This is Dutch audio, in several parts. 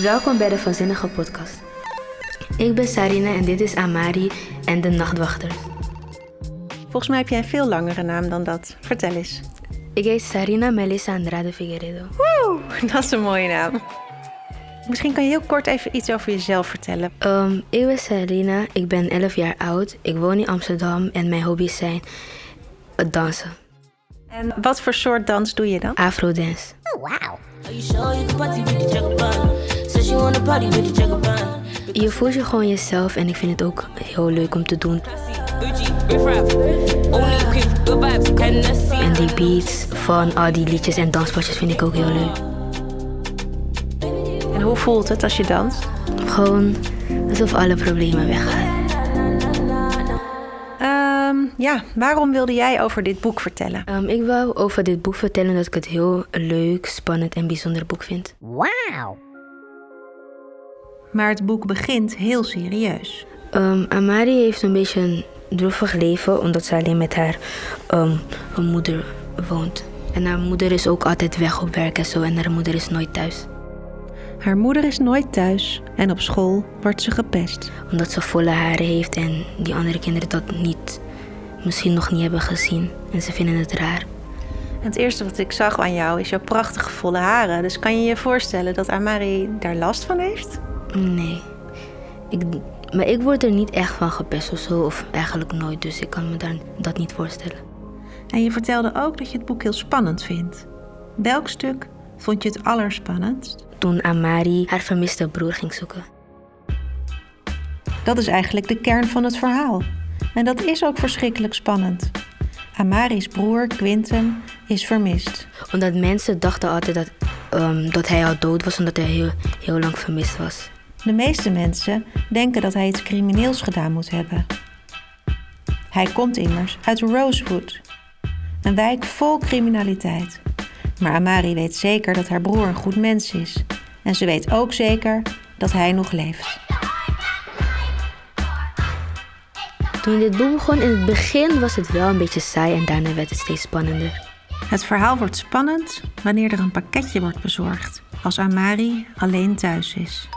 Welkom bij de Vanzinnige Podcast. Ik ben Sarina en dit is Amari en de Nachtwachter. Volgens mij heb jij een veel langere naam dan dat. Vertel eens. Ik heet Sarina Melissa Andrade Figueredo. Woe, dat is een mooie naam. Misschien kan je heel kort even iets over jezelf vertellen. Um, ik ben Sarina, ik ben 11 jaar oud. Ik woon in Amsterdam en mijn hobby's zijn het dansen. En wat voor soort dans doe je dan? Afrodance. Oh, wauw. Je voelt je gewoon jezelf en ik vind het ook heel leuk om te doen. En die beats van al die liedjes en danspasjes vind ik ook heel leuk. En hoe voelt het als je danst? Gewoon alsof alle problemen weggaan. Um, ja, waarom wilde jij over dit boek vertellen? Um, ik wou over dit boek vertellen dat ik het heel leuk, spannend en bijzonder boek vind. Wauw! Maar het boek begint heel serieus. Um, Amari heeft een beetje een droevig leven omdat ze alleen met haar moeder woont. En haar moeder is ook altijd weg op werk en zo en haar moeder is nooit thuis. Haar moeder is nooit thuis en op school wordt ze gepest. Omdat ze volle haren heeft en die andere kinderen dat niet, misschien nog niet hebben gezien. En ze vinden het raar. Het eerste wat ik zag aan jou is jouw prachtige volle haren. Dus kan je je voorstellen dat Amari daar last van heeft? Nee. Ik, maar ik word er niet echt van gepest of zo, of eigenlijk nooit. Dus ik kan me daar, dat niet voorstellen. En je vertelde ook dat je het boek heel spannend vindt. Welk stuk vond je het allerspannendst? Toen Amari haar vermiste broer ging zoeken. Dat is eigenlijk de kern van het verhaal. En dat is ook verschrikkelijk spannend. Amari's broer, Quinten, is vermist. Omdat mensen dachten altijd dat, um, dat hij al dood was omdat hij heel, heel lang vermist was. De meeste mensen denken dat hij iets crimineels gedaan moet hebben. Hij komt immers uit Rosewood, een wijk vol criminaliteit. Maar Amari weet zeker dat haar broer een goed mens is. En ze weet ook zeker dat hij nog leeft. Toen dit boek begon, in het begin was het wel een beetje saai en daarna werd het steeds spannender. Het verhaal wordt spannend wanneer er een pakketje wordt bezorgd, als Amari alleen thuis is.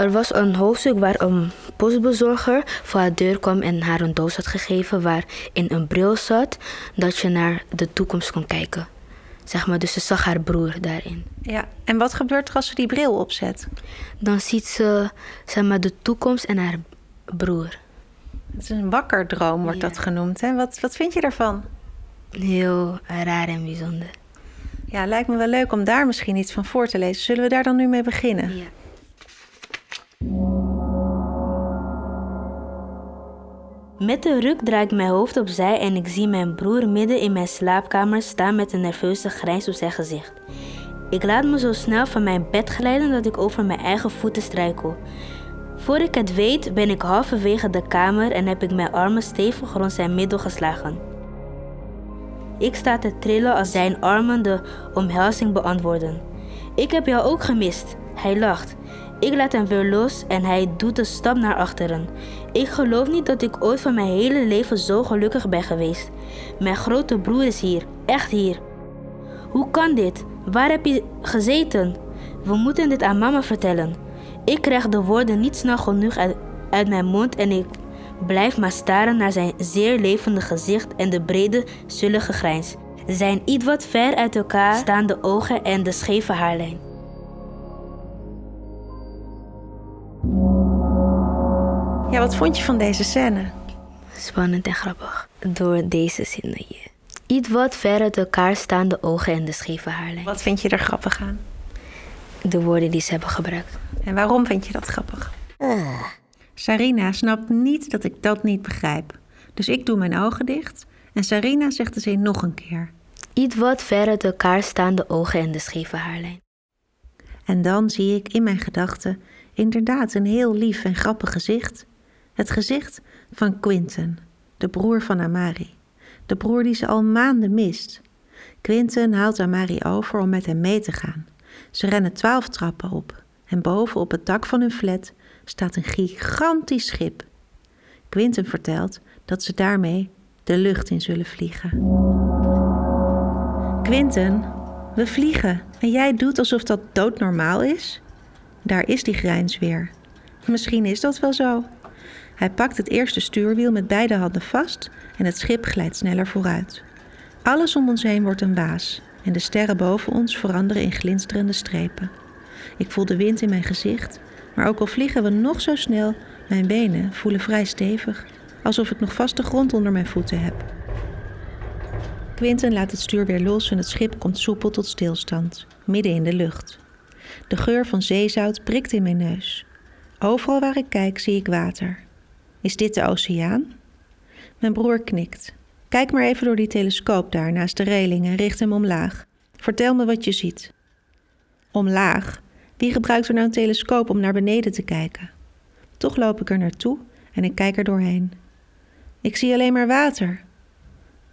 Er was een hoofdstuk waar een postbezorger voor haar deur kwam en haar een doos had gegeven waarin een bril zat dat je naar de toekomst kon kijken. Zeg maar, dus ze zag haar broer daarin. Ja, en wat gebeurt er als ze die bril opzet? Dan ziet ze zeg maar, de toekomst en haar broer. Het is een wakkerdroom, wordt dat genoemd. Hè? Wat, wat vind je daarvan? Heel raar en bijzonder. Ja, lijkt me wel leuk om daar misschien iets van voor te lezen. Zullen we daar dan nu mee beginnen? Ja. Met een ruk draai ik mijn hoofd opzij en ik zie mijn broer midden in mijn slaapkamer staan met een nerveuze grijns op zijn gezicht. Ik laat me zo snel van mijn bed glijden dat ik over mijn eigen voeten struikel. Voor ik het weet ben ik halverwege de kamer en heb ik mijn armen stevig rond zijn middel geslagen. Ik sta te trillen als zijn armen de omhelzing beantwoorden. Ik heb jou ook gemist. Hij lacht. Ik laat hem weer los en hij doet een stap naar achteren. Ik geloof niet dat ik ooit van mijn hele leven zo gelukkig ben geweest. Mijn grote broer is hier, echt hier. Hoe kan dit? Waar heb je gezeten? We moeten dit aan mama vertellen. Ik krijg de woorden niet snel genoeg uit, mijn mond en ik blijf maar staren naar zijn zeer levende gezicht en de brede, zullige grijns. Zijn iets wat ver uit elkaar staande ogen en de scheve haarlijn. Wat vond je van deze scène? Spannend en grappig. Door deze zinnen hier. Iets wat ver uit elkaar staande ogen en de scheve haarlijn. Wat vind je er grappig aan? De woorden die ze hebben gebruikt. En waarom vind je dat grappig? Uh. Sarina snapt niet dat ik dat niet begrijp. Dus ik doe mijn ogen dicht en Sarina zegt de zin nog een keer. Iets wat ver uit elkaar staande ogen en de scheve haarlijn. En dan zie ik in mijn gedachten inderdaad een heel lief en grappig gezicht. Het gezicht van Quinten, de broer van Amari. De broer die ze al maanden mist. Quinten haalt Amari over om met hem mee te gaan. Ze rennen twaalf trappen op en boven op het dak van hun flat staat een gigantisch schip. Quinten vertelt dat ze daarmee de lucht in zullen vliegen. Quinten We vliegen en jij doet alsof dat doodnormaal is? Daar is die grijns weer. Misschien is dat wel zo. Hij pakt het eerste stuurwiel met beide handen vast en het schip glijdt sneller vooruit. Alles om ons heen wordt een waas en de sterren boven ons veranderen in glinsterende strepen. Ik voel de wind in mijn gezicht, maar ook al vliegen we nog zo snel, mijn benen voelen vrij stevig, alsof ik nog vaste grond onder mijn voeten heb. Quinten laat het stuur weer los en het schip komt soepel tot stilstand, midden in de lucht. De geur van zeezout prikt in mijn neus. Overal waar ik kijk zie ik water. Is dit de oceaan? Mijn broer knikt. Kijk maar even door die telescoop daar naast de reling en richt hem omlaag. Vertel me wat je ziet. Omlaag? Wie gebruikt er nou een telescoop om naar beneden te kijken? Toch loop ik er naartoe en ik kijk er doorheen. Ik zie alleen maar water.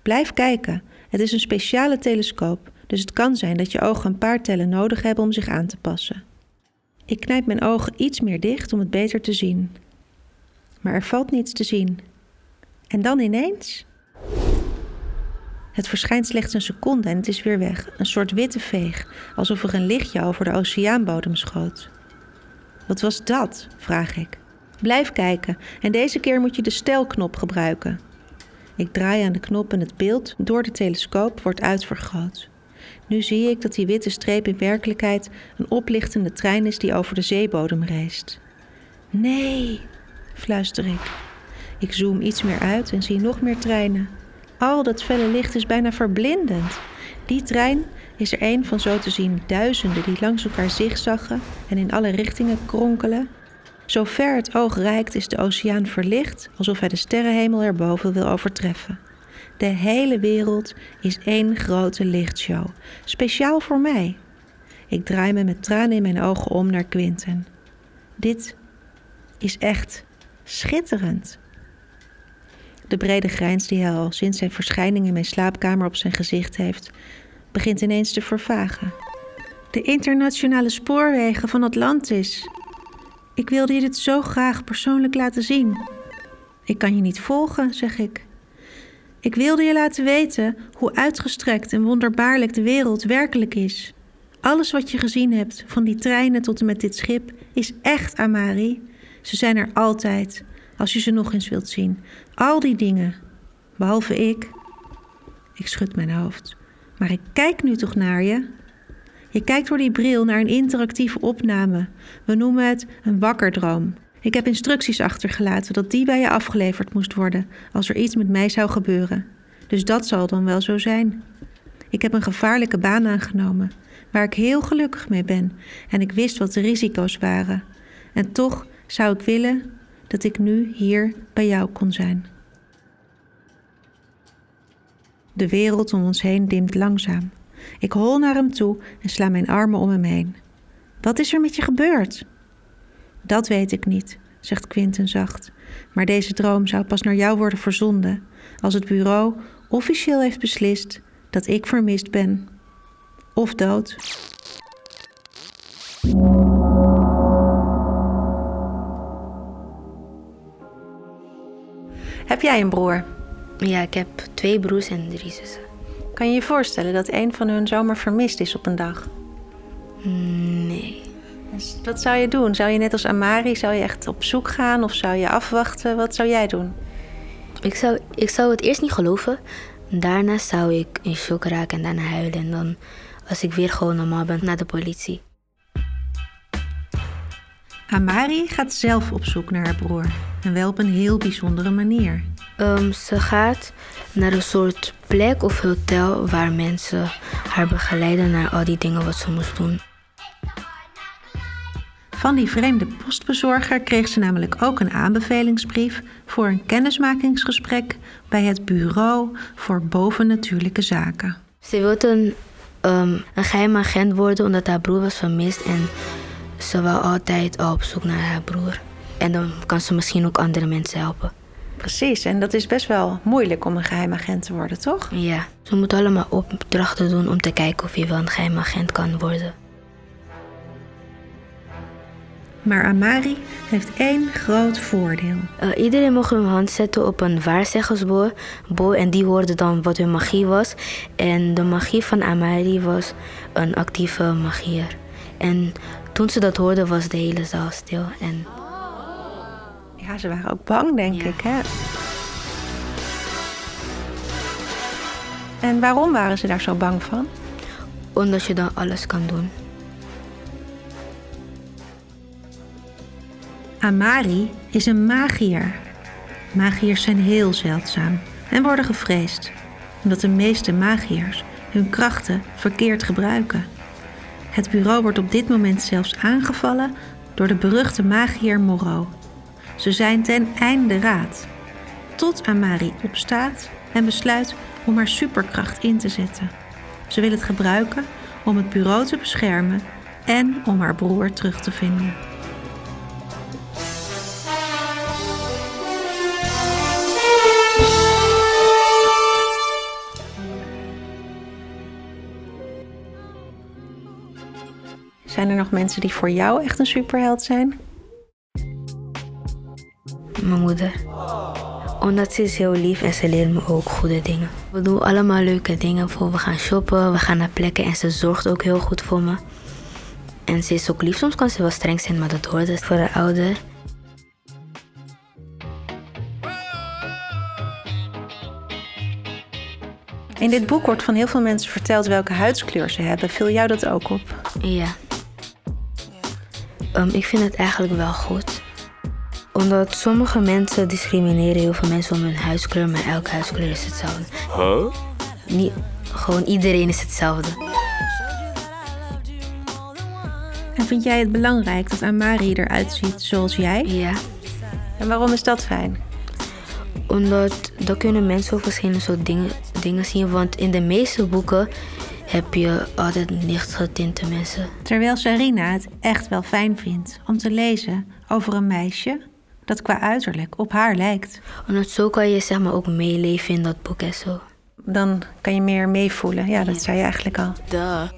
Blijf kijken. Het is een speciale telescoop, dus het kan zijn dat je ogen een paar tellen nodig hebben om zich aan te passen. Ik knijp mijn ogen iets meer dicht om het beter te zien. Maar er valt niets te zien. En dan ineens. Het verschijnt slechts een seconde en het is weer weg. Een soort witte veeg, alsof er een lichtje over de oceaanbodem schoot. Wat was dat? vraag ik. Blijf kijken en deze keer moet je de stelknop gebruiken. Ik draai aan de knop en het beeld door de telescoop wordt uitvergroot. Nu zie ik dat die witte streep in werkelijkheid een oplichtende trein is die over de zeebodem reist. Nee, fluister ik. Ik zoom iets meer uit en zie nog meer treinen. Al dat felle licht is bijna verblindend. Die trein is er een van zo te zien duizenden die langs elkaar zigzaggen en in alle richtingen kronkelen. Zo ver het oog reikt is de oceaan verlicht alsof hij de sterrenhemel erboven wil overtreffen. De hele wereld is één grote lichtshow, speciaal voor mij. Ik draai me met tranen in mijn ogen om naar Quinten. Dit is echt schitterend. De brede grijns die hij al sinds zijn verschijning in mijn slaapkamer op zijn gezicht heeft, begint ineens te vervagen. De internationale spoorwegen van Atlantis. Ik wilde je dit zo graag persoonlijk laten zien. Ik kan je niet volgen, zeg ik. Ik wilde je laten weten hoe uitgestrekt en wonderbaarlijk de wereld werkelijk is. Alles wat je gezien hebt, van die treinen tot en met dit schip, is echt, Amari. Ze zijn er altijd, als je ze nog eens wilt zien. Al die dingen, behalve ik. Ik schud mijn hoofd. Maar ik kijk nu toch naar je? Je kijkt door die bril naar een interactieve opname. We noemen het een wakkerdroom. Ik heb instructies achtergelaten dat die bij je afgeleverd moest worden als er iets met mij zou gebeuren. Dus dat zal dan wel zo zijn. Ik heb een gevaarlijke baan aangenomen, waar ik heel gelukkig mee ben en ik wist wat de risico's waren. En toch zou ik willen dat ik nu hier bij jou kon zijn. De wereld om ons heen dimt langzaam. Ik hol naar hem toe en sla mijn armen om hem heen. Wat is er met je gebeurd? Dat weet ik niet, zegt Quinten zacht. Maar deze droom zou pas naar jou worden verzonden als het bureau officieel heeft beslist dat ik vermist ben. Of dood. Heb jij een broer? Ja, ik heb twee broers en drie zussen. Kan je je voorstellen dat een van hun zomaar vermist is op een dag? Nee. Dus wat zou je doen? Zou je net als Amari, zou je echt op zoek gaan of zou je afwachten? Wat zou jij doen? Ik zou, ik zou het eerst niet geloven. Daarna zou ik in shock raken en daarna huilen. En dan, als ik weer gewoon normaal ben, naar de politie. Amari gaat zelf op zoek naar haar broer. En wel op een heel bijzondere manier. Ehm, ze gaat naar een soort plek of hotel waar mensen haar begeleiden naar al die dingen wat ze moest doen. Van die vreemde postbezorger kreeg ze namelijk ook een aanbevelingsbrief voor een kennismakingsgesprek bij het Bureau voor Bovennatuurlijke Zaken. Ze wilde een, um, een geheim agent worden omdat haar broer was vermist en ze wou altijd al op zoek naar haar broer. En dan kan ze misschien ook andere mensen helpen. Precies, en dat is best wel moeilijk om een geheimagent te worden, toch? Ja, ze moet allemaal opdrachten doen om te kijken of je wel een geheimagent kan worden. Maar Amari heeft één groot voordeel. Uh, iedereen mocht hun hand zetten op een waarzeggersboor. en die hoorde dan wat hun magie was. En de magie van Amari was een actieve magier. En toen ze dat hoorden, was de hele zaal stil. En... Ja, ze waren ook bang, denk ik. Hè? En waarom waren ze daar zo bang van? Omdat je dan alles kan doen. Amari is een magier. Magiërs zijn heel zeldzaam en worden gevreesd, omdat de meeste magiërs hun krachten verkeerd gebruiken. Het bureau wordt op dit moment zelfs aangevallen door de beruchte magier Moreau. Ze zijn ten einde raad. Tot Amari opstaat en besluit om haar superkracht in te zetten. Ze wil het gebruiken om het bureau te beschermen en om haar broer terug te vinden. Zijn er nog mensen die voor jou echt een superheld zijn? Mijn moeder. Omdat ze is heel lief en ze leert me ook goede dingen. We doen allemaal leuke dingen. Bijvoorbeeld we gaan shoppen, we gaan naar plekken en ze zorgt ook heel goed voor me. En ze is ook lief. Soms kan ze wel streng zijn, maar dat hoort het voor haar ouder. In dit boek wordt van heel veel mensen verteld welke huidskleur ze hebben. Viel jou dat ook op? Ja. Um, ik vind het eigenlijk wel goed. Omdat sommige mensen discrimineren heel veel mensen om hun huidskleur, maar elke huidskleur is hetzelfde. Huh? Niet, gewoon iedereen is hetzelfde. En vind jij het belangrijk dat Amari eruit ziet zoals jij? Ja. En waarom is dat fijn? Omdat dan kunnen mensen ook verschillende soort dingen, dingen zien. Want in de meeste boeken heb je altijd lichtgetinte mensen. Terwijl Sarina het echt wel fijn vindt om te lezen over een meisje dat qua uiterlijk op haar lijkt. Omdat zo kan je zeg maar ook meeleven in dat boek en zo. Dan kan je meer meevoelen. Ja, dat zei je eigenlijk al. Duh.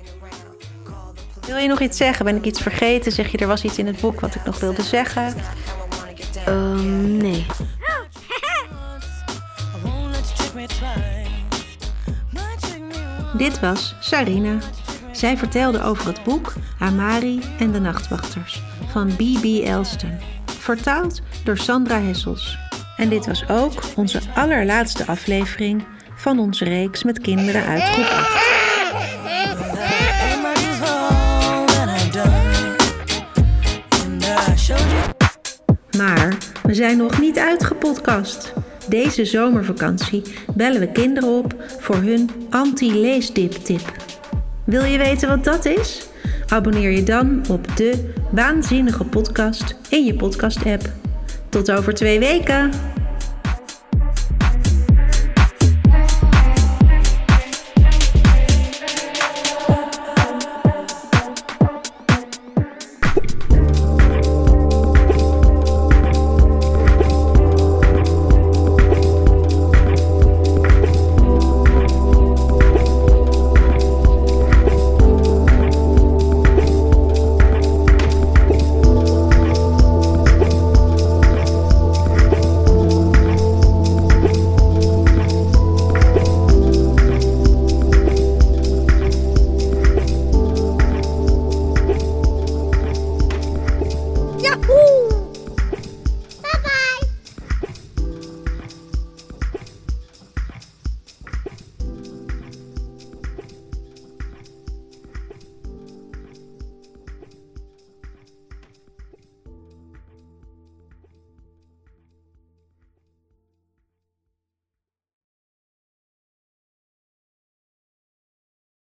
Wil je nog iets zeggen? Ben ik iets vergeten? Zeg je er was iets in het boek wat ik nog wilde zeggen? Um, nee. Dit was Sarina. Zij vertelde over het boek Amari en de Nachtwachters van B.B. Elston, vertaald door Sandra Hessels. En dit was ook onze allerlaatste aflevering van onze reeks met kinderen uit groep 8. Maar we zijn nog niet uitgepodcast. Deze zomervakantie bellen we kinderen op voor hun anti-leesdip-tip. Wil je weten wat dat is? Abonneer je dan op de Waanzinnige Podcast in je podcast-app. Tot over twee weken!